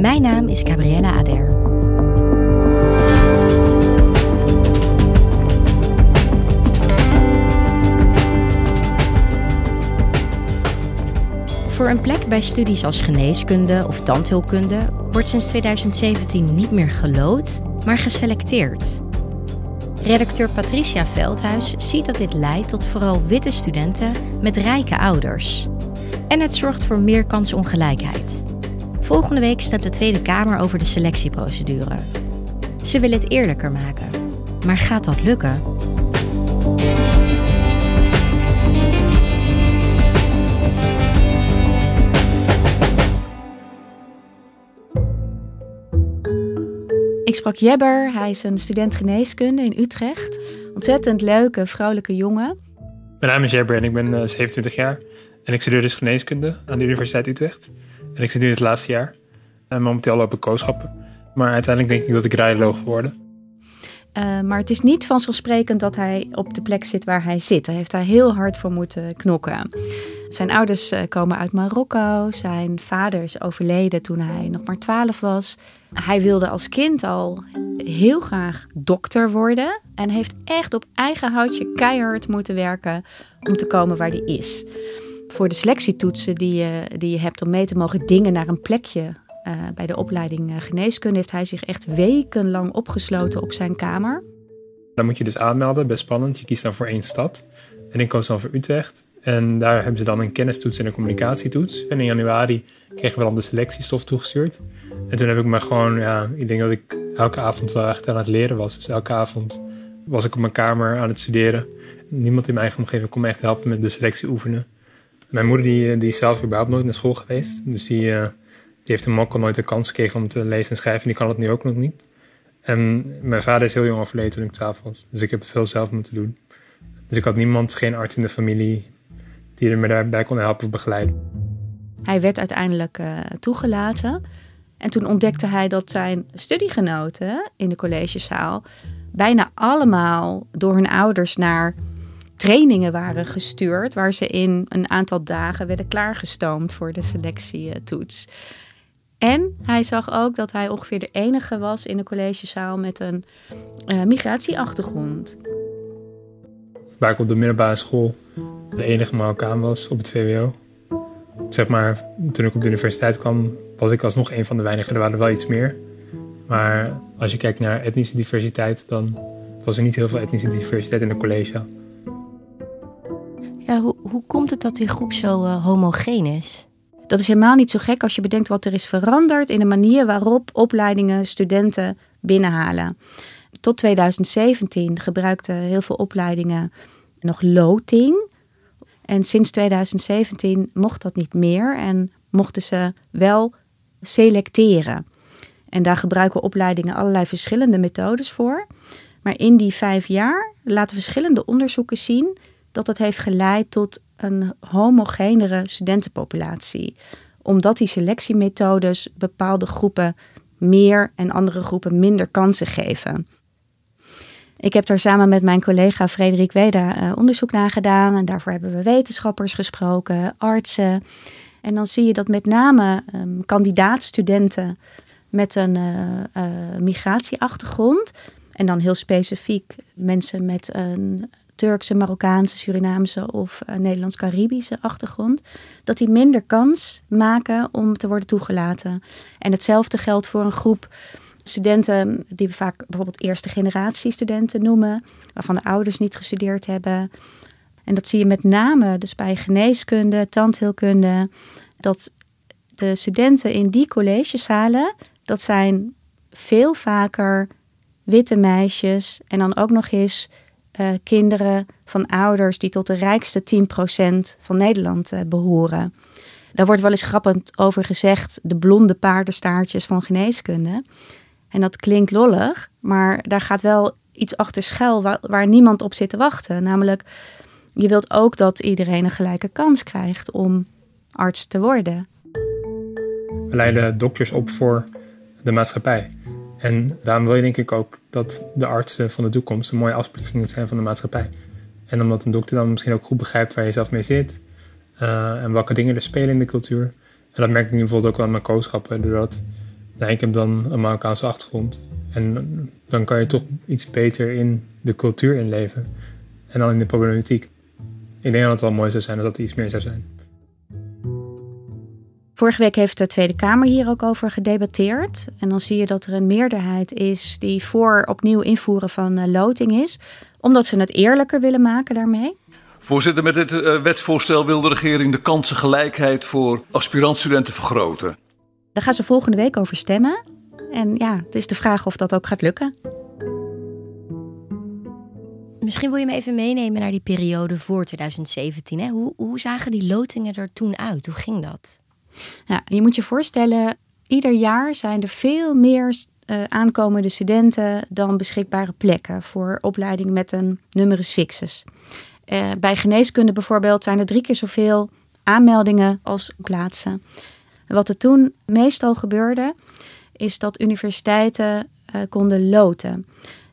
Mijn naam is Gabriella Ader. Voor een plek bij studies als geneeskunde of tandheelkunde wordt sinds 2017 niet meer gelood, maar geselecteerd. Redacteur Patricia Veldhuis ziet dat dit leidt tot vooral witte studenten met rijke ouders. En het zorgt voor meer kansongelijkheid. Volgende week stemt de Tweede Kamer over de selectieprocedure. Ze willen het eerlijker maken. Maar gaat dat lukken? Ik sprak Jebber, hij is een student geneeskunde in Utrecht. Ontzettend leuke, vrouwelijke jongen. Mijn naam is Jebber en ik ben uh, 27 jaar. En ik studeer dus geneeskunde aan de Universiteit Utrecht. En ik zit nu het laatste jaar. En momenteel loop ik kooschappen. Maar uiteindelijk denk ik dat ik radioloog ga worden. Uh, maar het is niet vanzelfsprekend dat hij op de plek zit waar hij zit. Hij heeft daar heel hard voor moeten knokken. Zijn ouders uh, komen uit Marokko. Zijn vader is overleden toen hij nog maar 12 was. Hij wilde als kind al heel graag dokter worden. En heeft echt op eigen houtje keihard moeten werken om te komen waar hij is. Voor de selectietoetsen die je, die je hebt om mee te mogen dingen naar een plekje uh, bij de opleiding geneeskunde, heeft hij zich echt wekenlang opgesloten op zijn kamer. Dan moet je dus aanmelden, best spannend. Je kiest dan voor één stad. En ik koos dan voor Utrecht. En daar hebben ze dan een kennistoets en een communicatietoets. En in januari kregen we dan de selectiestof toegestuurd. En toen heb ik me gewoon, ja, ik denk dat ik elke avond wel echt aan het leren was. Dus elke avond was ik op mijn kamer aan het studeren. Niemand in mijn eigen omgeving kon me echt helpen met de selectie oefenen. Mijn moeder die, die is zelf überhaupt nooit naar school geweest. Dus die, uh, die heeft hem ook al nooit de kans gekregen om te lezen en schrijven. Die kan het nu ook nog niet. En mijn vader is heel jong overleden toen ik 12 was. Dus ik heb veel zelf moeten doen. Dus ik had niemand, geen arts in de familie, die me daarbij kon helpen of begeleiden. Hij werd uiteindelijk uh, toegelaten. En toen ontdekte hij dat zijn studiegenoten in de collegezaal bijna allemaal door hun ouders naar trainingen waren gestuurd, waar ze in een aantal dagen werden klaargestoomd voor de selectietoets. En hij zag ook dat hij ongeveer de enige was in de collegezaal met een uh, migratieachtergrond. Waar ik op de middelbare school de enige Marokkaan was op het VWO. Zeg maar, toen ik op de universiteit kwam, was ik alsnog een van de weinigen. Er waren wel iets meer. Maar als je kijkt naar etnische diversiteit, dan was er niet heel veel etnische diversiteit in de college. Hoe, komt het dat die groep zo uh, homogeen is? Dat is helemaal niet zo gek als je bedenkt wat er is veranderd in de manier waarop opleidingen studenten binnenhalen. Tot 2017 gebruikten heel veel opleidingen nog loting. En sinds 2017 mocht dat niet meer en mochten ze wel selecteren. En daar gebruiken opleidingen allerlei verschillende methodes voor. Maar in die vijf jaar laten verschillende onderzoeken zien dat dat heeft geleid tot een homogenere studentenpopulatie. Omdat die selectiemethodes bepaalde groepen meer en andere groepen minder kansen geven. Ik heb daar samen met mijn collega Frederik Weda uh, onderzoek naar gedaan. En daarvoor hebben we wetenschappers gesproken, artsen. En dan zie je dat met name um, kandidaatstudenten met een uh, uh, migratieachtergrond. En dan heel specifiek mensen met een Turkse, Marokkaanse, Surinaamse of uh, Nederlands-Caribische achtergrond, dat die minder kans maken om te worden toegelaten. En hetzelfde geldt voor een groep studenten die we vaak bijvoorbeeld eerste generatie studenten noemen, waarvan de ouders niet gestudeerd hebben. En dat zie je met name dus bij geneeskunde, tandheelkunde, dat de studenten in die collegezalen, dat zijn veel vaker witte meisjes en dan ook nog eens uh, kinderen van ouders die tot de rijkste 10% van Nederland uh, behoren. Daar wordt wel eens grappend over gezegd de blonde paardenstaartjes van geneeskunde. En dat klinkt lollig, maar daar gaat wel iets achter schuil waar, waar niemand op zit te wachten. Namelijk, je wilt ook dat iedereen een gelijke kans krijgt om arts te worden. We leiden dokters op voor de maatschappij. En daarom wil je denk ik ook dat de artsen van de toekomst een mooie afspiegeling zijn van de maatschappij. En omdat een dokter dan misschien ook goed begrijpt waar je zelf mee zit uh, en welke dingen er spelen in de cultuur. En dat merk ik nu bijvoorbeeld ook wel aan mijn kooschappen, doordat nou, ik heb dan een Marokkaanse achtergrond. En dan kan je toch iets beter in de cultuur inleven en dan in de problematiek. Ik denk dat het wel mooi zou zijn dat dat iets meer zou zijn. Vorige week heeft de Tweede Kamer hier ook over gedebatteerd. En dan zie je dat er een meerderheid is die voor opnieuw invoeren van uh, loting is. Omdat ze het eerlijker willen maken daarmee. Voorzitter, met dit uh, wetsvoorstel wil de regering de kansengelijkheid voor aspirantstudenten vergroten. Daar gaan ze volgende week over stemmen. En ja, het is de vraag of dat ook gaat lukken. Misschien wil je me even meenemen naar die periode voor 2017. Hè? Hoe, hoe zagen die lotingen er toen uit? Hoe ging dat? Ja, je moet je voorstellen, ieder jaar zijn er veel meer uh, aankomende studenten dan beschikbare plekken voor opleidingen met een numerus fixus. Uh, bij geneeskunde bijvoorbeeld zijn er drie keer zoveel aanmeldingen als plaatsen. wat er toen meestal gebeurde, is dat universiteiten uh, konden loten.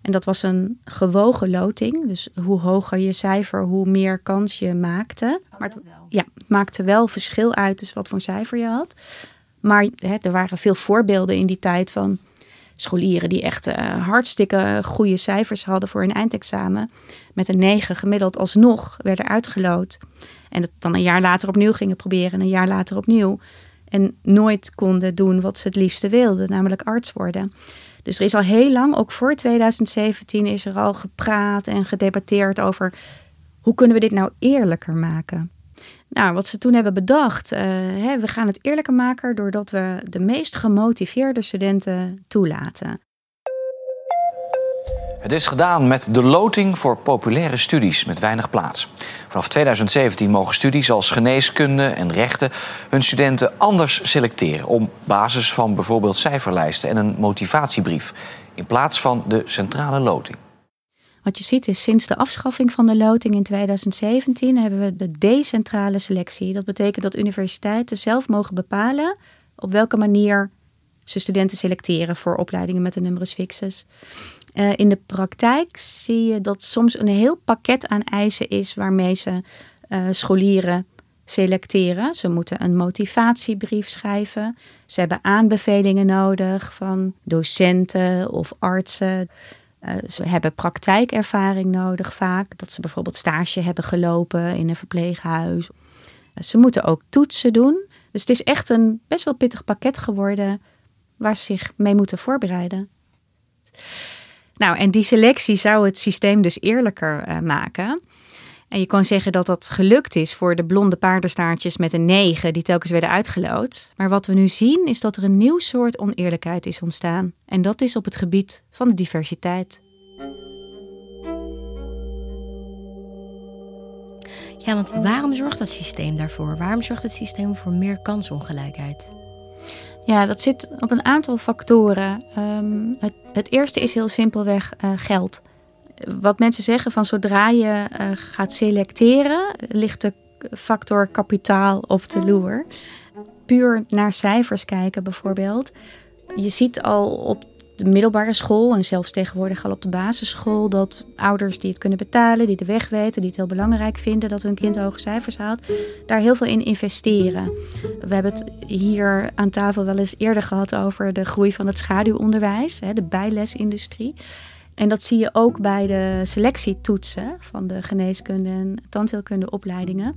En dat was een gewogen loting. Dus hoe hoger je cijfer, hoe meer kans je maakte. Oh, maar het, ja, het maakte wel verschil uit dus wat voor cijfer je had. Maar hè, er waren veel voorbeelden in die tijd van scholieren die echt uh, hartstikke goede cijfers hadden voor hun eindexamen. Met een 9 gemiddeld alsnog werden uitgeloot. En het dan een jaar later opnieuw gingen proberen en een jaar later opnieuw. En nooit konden doen wat ze het liefste wilden, namelijk arts worden. Dus er is al heel lang, ook voor 2017, is er al gepraat en gedebatteerd over hoe kunnen we dit nou eerlijker maken. Nou, wat ze toen hebben bedacht, uh, hè, we gaan het eerlijker maken doordat we de meest gemotiveerde studenten toelaten. Het is gedaan met de loting voor populaire studies met weinig plaats. Vanaf 2017 mogen studies als geneeskunde en rechten hun studenten anders selecteren op basis van bijvoorbeeld cijferlijsten en een motivatiebrief in plaats van de centrale loting. Wat je ziet is sinds de afschaffing van de loting in 2017 hebben we de decentrale selectie. Dat betekent dat universiteiten zelf mogen bepalen op welke manier ze studenten selecteren voor opleidingen met een numerus fixus. Uh, in de praktijk zie je dat soms een heel pakket aan eisen is waarmee ze uh, scholieren selecteren. Ze moeten een motivatiebrief schrijven. Ze hebben aanbevelingen nodig van docenten of artsen. Uh, ze hebben praktijkervaring nodig vaak. Dat ze bijvoorbeeld stage hebben gelopen in een verpleeghuis. ze moeten ook toetsen doen. Dus het is echt een best wel pittig pakket geworden waar ze zich mee moeten voorbereiden. Nou, en die selectie zou het systeem dus eerlijker uh, maken. En je kan zeggen dat dat gelukt is voor de blonde paardenstaartjes met een 9 die telkens werden uitgeloot. Maar wat we nu zien is dat er een nieuw soort oneerlijkheid is ontstaan. En dat is op het gebied van de diversiteit. Ja, want waarom zorgt dat systeem daarvoor? Waarom zorgt het systeem voor meer kansongelijkheid? Ja, dat zit op een aantal factoren. Um, het, het, eerste is heel simpelweg uh, geld. Wat mensen zeggen van zodra je uh, gaat selecteren, ligt de factor kapitaal op de loer. Puur naar cijfers kijken bijvoorbeeld. Je ziet al op de middelbare school en zelfs tegenwoordig al op de basisschool dat ouders die het kunnen betalen, die de weg weten, die het heel belangrijk vinden dat hun kind hoge cijfers haalt, daar heel veel in investeren. We hebben het hier aan tafel wel eens eerder gehad over de groei van het schaduwonderwijs, de bijlesindustrie. En dat zie je ook bij de selectietoetsen van de geneeskunde en tandheelkunde opleidingen.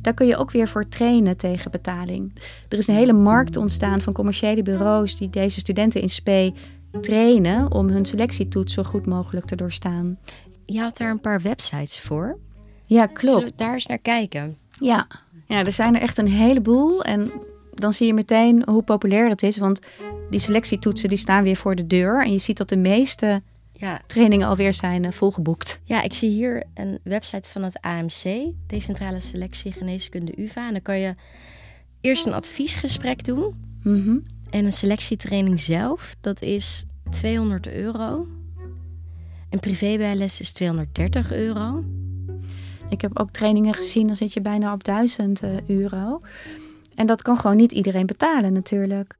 Daar kun je ook weer voor trainen tegen betaling. Er is een hele markt ontstaan van commerciële bureaus die deze studenten in spe trainen om hun selectietoets zo goed mogelijk te doorstaan. Je had daar een paar websites voor. Ja, klopt. Zullen we daar eens naar kijken? Ja. ja, er zijn er echt een heleboel. En dan zie je meteen hoe populair het is. Want die selectietoetsen die staan weer voor de deur. En je ziet dat de meeste ja. trainingen alweer zijn uh, volgeboekt. Ja, ik zie hier een website van het AMC, Decentrale Selectie Geneeskunde UvA. En dan kan je eerst een adviesgesprek doen. Mm -hmm. En een selectietraining zelf, dat is 200 euro. En privébijles is 230 euro. Ik heb ook trainingen gezien, dan zit je bijna op 1000 eh, euro. En dat kan gewoon niet iedereen betalen natuurlijk.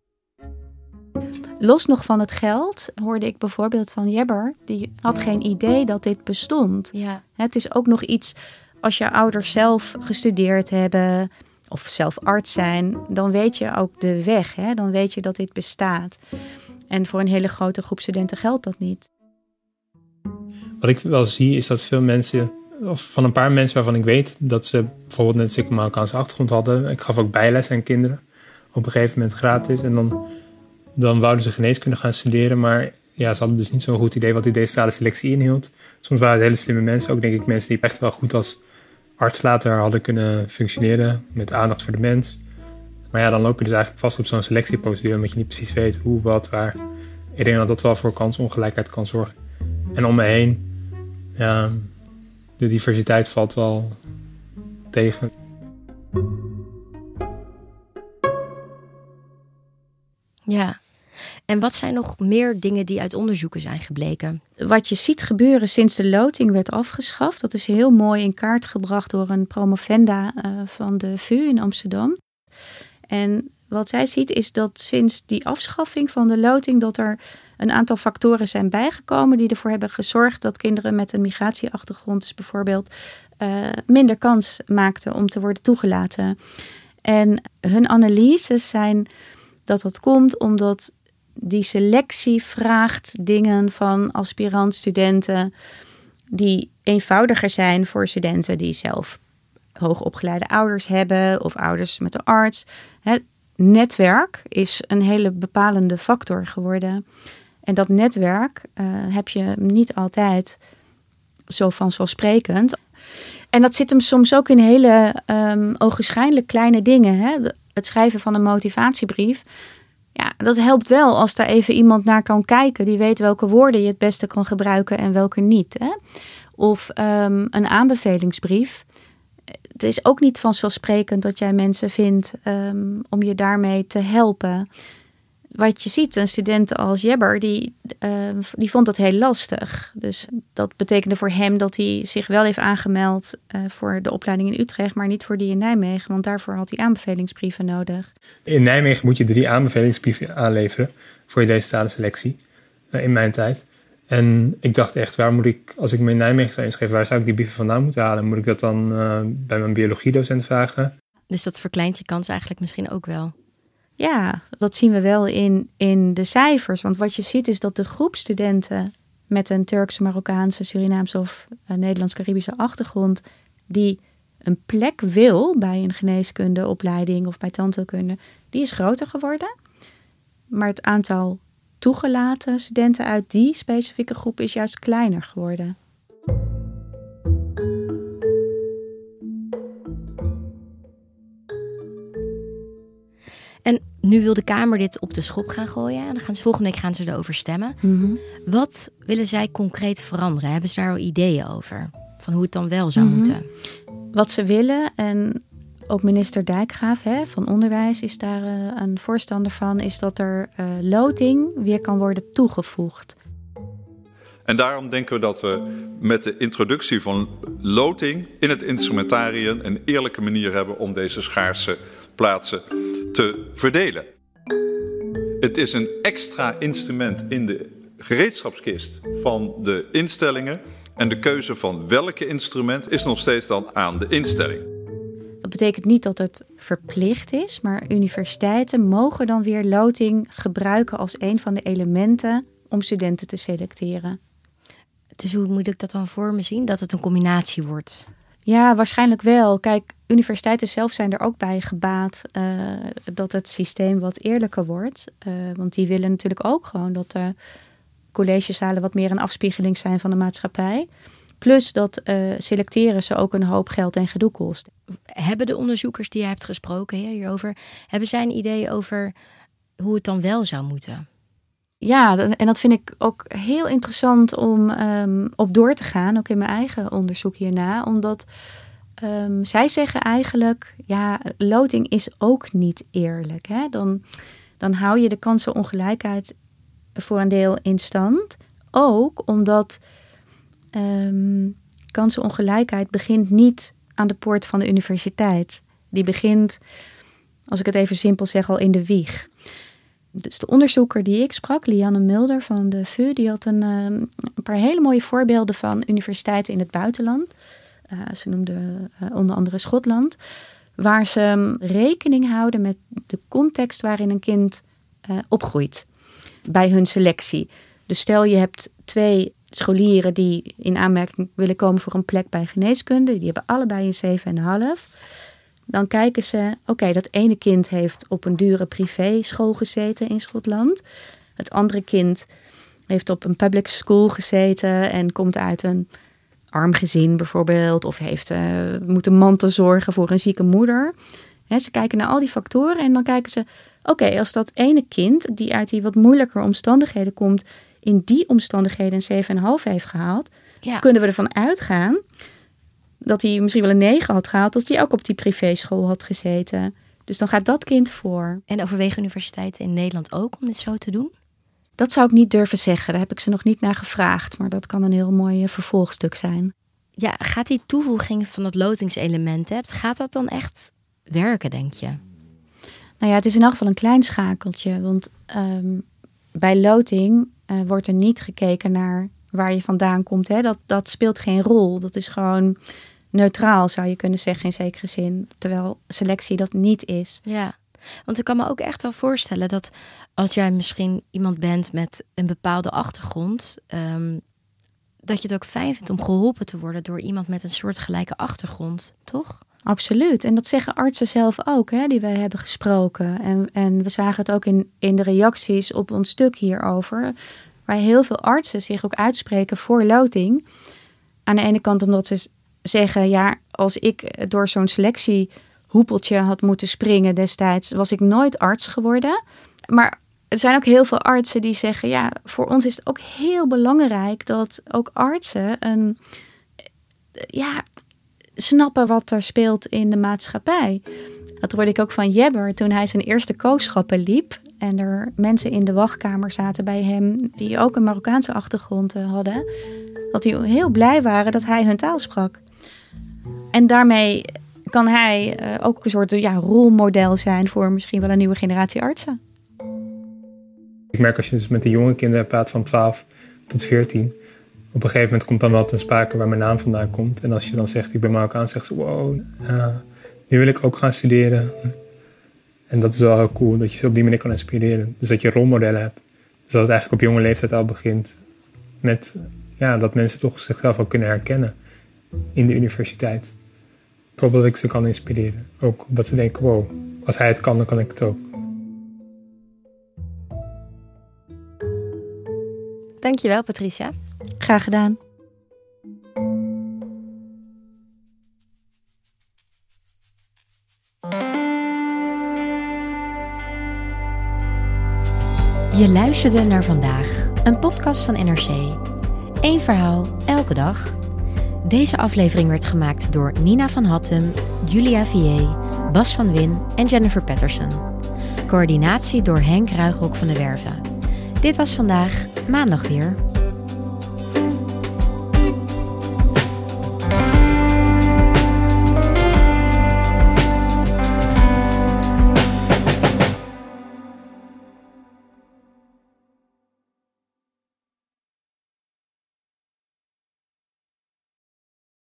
Los nog van het geld hoorde ik bijvoorbeeld van Jebber, die had geen idee dat dit bestond. Ja. Het is ook nog iets, als je ouders zelf gestudeerd hebben of zelf arts zijn, dan weet je ook de weg. Hè? Dan weet je dat dit bestaat. En voor een hele grote groep studenten geldt dat niet. Wat ik wel zie is dat veel mensen, of van een paar mensen waarvan ik weet dat ze bijvoorbeeld een Marokkaanse achtergrond hadden. Ik gaf ook bijles aan kinderen op een gegeven moment gratis. En dan, dan wouden ze geneeskunde gaan studeren, maar ja, ze hadden dus niet zo'n goed idee wat die decentrale selectie inhield. Soms waren het hele slimme mensen, ook denk ik mensen die echt wel goed als arts later hadden kunnen functioneren met aandacht voor de mens. Maar ja, dan loop je dus eigenlijk vast op zo'n selectieprocedure omdat je niet precies weet hoe, wat, waar. Ik denk dat dat wel voor kansongelijkheid kan zorgen. En om me heen, ja, de diversiteit valt wel tegen. Ja. En wat zijn nog meer dingen die uit onderzoeken zijn gebleken? Wat je ziet gebeuren sinds de loting werd afgeschaft, dat is heel mooi in kaart gebracht door een promovenda uh, van de VU in Amsterdam. En wat zij ziet is dat sinds die afschaffing van de loting, dat er een aantal factoren zijn bijgekomen die ervoor hebben gezorgd dat kinderen met een migratieachtergrond bijvoorbeeld uh, minder kans maakten om te worden toegelaten. En hun analyses zijn dat dat komt omdat die selectie vraagt dingen van aspirant-studenten die eenvoudiger zijn voor studenten die zelf hoogopgeleide ouders hebben of ouders met een arts. Het netwerk is een hele bepalende factor geworden. En dat netwerk uh, heb je niet altijd zo vanzelfsprekend. En dat zit hem soms ook in hele um, ogenschijnlijk kleine dingen. Hè? Het schrijven van een motivatiebrief. Ja, dat helpt wel als daar even iemand naar kan kijken. Die weet welke woorden je het beste kan gebruiken en welke niet. Hè? Of um, een aanbevelingsbrief. Het is ook niet vanzelfsprekend dat jij mensen vindt um, om je daarmee te helpen wat je ziet, een student als Jebber, die, uh, die vond dat heel lastig. Dus dat betekende voor hem dat hij zich wel heeft aangemeld uh, voor de opleiding in Utrecht, maar niet voor die in Nijmegen, want daarvoor had hij aanbevelingsbrieven nodig. In Nijmegen moet je drie aanbevelingsbrieven aanleveren voor je decentrale selectie, uh, in mijn tijd. En ik dacht echt, waar moet ik, als ik me in Nijmegen zou inschrijven, waar zou ik die brieven vandaan moeten halen? Moet ik dat dan bij mijn biologiedocent vragen? Dus dat verkleint je kans eigenlijk misschien ook wel. Ja, dat zien we wel in, in de cijfers. Want wat je ziet is dat de groep studenten met een Turkse, Marokkaanse, Surinaamse of Nederlands-Caribische achtergrond, die een plek wil bij een geneeskundeopleiding of bij tandheelkunde, die is groter geworden. Maar het aantal toegelaten studenten uit die specifieke groep is juist kleiner geworden. En nu wil de Kamer dit op de schop gaan gooien. En dan gaan ze, volgende week gaan ze erover stemmen. Mm -hmm. Wat willen zij concreet veranderen? Hebben ze daar al ideeën over? Van hoe het dan wel zou mm -hmm. moeten? Wat ze willen, en ook minister Dijkgraaf hè, van Onderwijs is daar uh, een voorstander van, is dat er uh, loting weer kan worden toegevoegd. En daarom denken we dat we met de introductie van loting in het instrumentarium een eerlijke manier hebben om deze schaarse plaatsen te verdelen. Het is een extra instrument in de gereedschapskist van de instellingen. En de keuze van welke instrument is nog steeds dan aan de instelling. Dat betekent niet dat het verplicht is, maar universiteiten mogen dan weer loting gebruiken als een van de elementen om studenten te selecteren. Dus hoe moet ik dat dan voor me zien? Dat het een combinatie wordt? Ja, waarschijnlijk wel. Kijk, universiteiten zelf zijn er ook bij gebaat uh, dat het systeem wat eerlijker wordt. Uh, want die willen natuurlijk ook gewoon dat de collegezalen wat meer een afspiegeling zijn van de maatschappij. Plus dat uh, selecteren ze ook een hoop geld en gedoe kost. Hebben de onderzoekers die jij hebt gesproken hierover, hebben zij een idee over hoe het dan wel zou moeten? Ja, en dat vind ik ook heel interessant om um, op door te gaan, ook in mijn eigen onderzoek hierna. Omdat um, zij zeggen eigenlijk, ja, loting is ook niet eerlijk. Hè? Dan, dan hou je de kansenongelijkheid voor een deel in stand. Ook omdat um, kansenongelijkheid begint niet aan de poort van de universiteit. Die begint, als ik het even simpel zeg, al in de wieg. Dus de onderzoeker die ik sprak, Lianne Mulder van de VU, die had een, ehm, een paar hele mooie voorbeelden van universiteiten in het buitenland. Uh, ze noemde uh, onder andere Schotland, waar ze um, rekening houden met de context waarin een kind uh, opgroeit bij hun selectie. Dus stel je hebt twee scholieren die in aanmerking willen komen voor een plek bij geneeskunde, die hebben allebei een 7,5. Dan kijken ze, oké, dat ene kind heeft op een dure privéschool gezeten in Schotland. Het andere kind heeft op een public school gezeten en komt uit een arm gezin bijvoorbeeld. Of heeft, uh, moet een mantel zorgen voor een zieke moeder. ze kijken naar al die factoren en dan kijken ze... oké, als dat ene kind die uit die wat moeilijker omstandigheden komt... in die omstandigheden een 7,5 heeft gehaald... Ja. kunnen we ervan uitgaan dat hij misschien wel een 9 had gehaald... als hij ook op die privéschool had gezeten. Dus dan gaat dat kind voor. En overwegen universiteiten in Nederland ook om dit zo te doen? Dat zou ik niet durven zeggen. Daar heb ik ze nog niet naar gevraagd. Maar dat kan een heel mooi eh, vervolgstuk zijn. Ja, gaat die toevoeging van het lotingselement, hebt, gaat dat dan echt werken, denk je? Nou ja, het is in elk geval een klein schakeltje. Want um, bij loting uh, wordt er niet gekeken naar waar je vandaan komt. Hè. Dat, dat speelt geen rol. Dat is gewoon neutraal, zou je kunnen zeggen, in zekere zin. Terwijl selectie dat niet is. Ja, want ik kan me ook echt wel voorstellen dat als jij misschien iemand bent met een bepaalde achtergrond, um, dat je het ook fijn vindt om geholpen te worden door iemand met een soortgelijke achtergrond, toch? Absoluut. En dat zeggen artsen zelf ook, hè, die wij hebben gesproken. En, en we zagen het ook in, in de reacties op ons stuk hierover. Waar heel veel artsen zich ook uitspreken voor loting. Aan de ene kant omdat ze zeggen, ja, als ik door zo'n selectiehoepeltje had moeten springen destijds, was ik nooit arts geworden. Maar er zijn ook heel veel artsen die zeggen: ja, voor ons is het ook heel belangrijk dat ook artsen een, ja, snappen wat er speelt in de maatschappij. Dat hoorde ik ook van Jebber toen hij zijn eerste kooschappen liep. En er mensen in de wachtkamer zaten bij hem die ook een Marokkaanse achtergrond eh, hadden. Dat die heel blij waren dat hij hun taal sprak. En daarmee kan hij eh, ook een soort ja, rolmodel zijn voor misschien wel een nieuwe generatie artsen. Ik merk als je dus met de jonge kinderen praat van 12 tot 14. Op een gegeven moment komt dan wel ten sprake waar mijn naam vandaan komt. En als je dan zegt, ik ben Marokkaan, zegt ze, wow, nu wil ik ook gaan studeren. En dat is wel heel cool, dat je ze op die manier kan inspireren. Dus dat je rolmodellen hebt. Dus dat het eigenlijk op jonge leeftijd al begint met ja, dat mensen toch zichzelf ook kunnen herkennen in de universiteit. Ik hoop dat ik ze kan inspireren. Ook dat ze denken, wow, als hij het kan, dan kan ik het ook. Dankjewel, Patricia. Graag gedaan. Je luisterde naar vandaag, een podcast van NRC. Eén verhaal, elke dag. Deze aflevering werd gemaakt door Nina van Hattem, Julia Vier, Bas van Win en Jennifer Patterson. Coördinatie door Henk Ruigrok van de Werven. Dit was vandaag, maandag weer.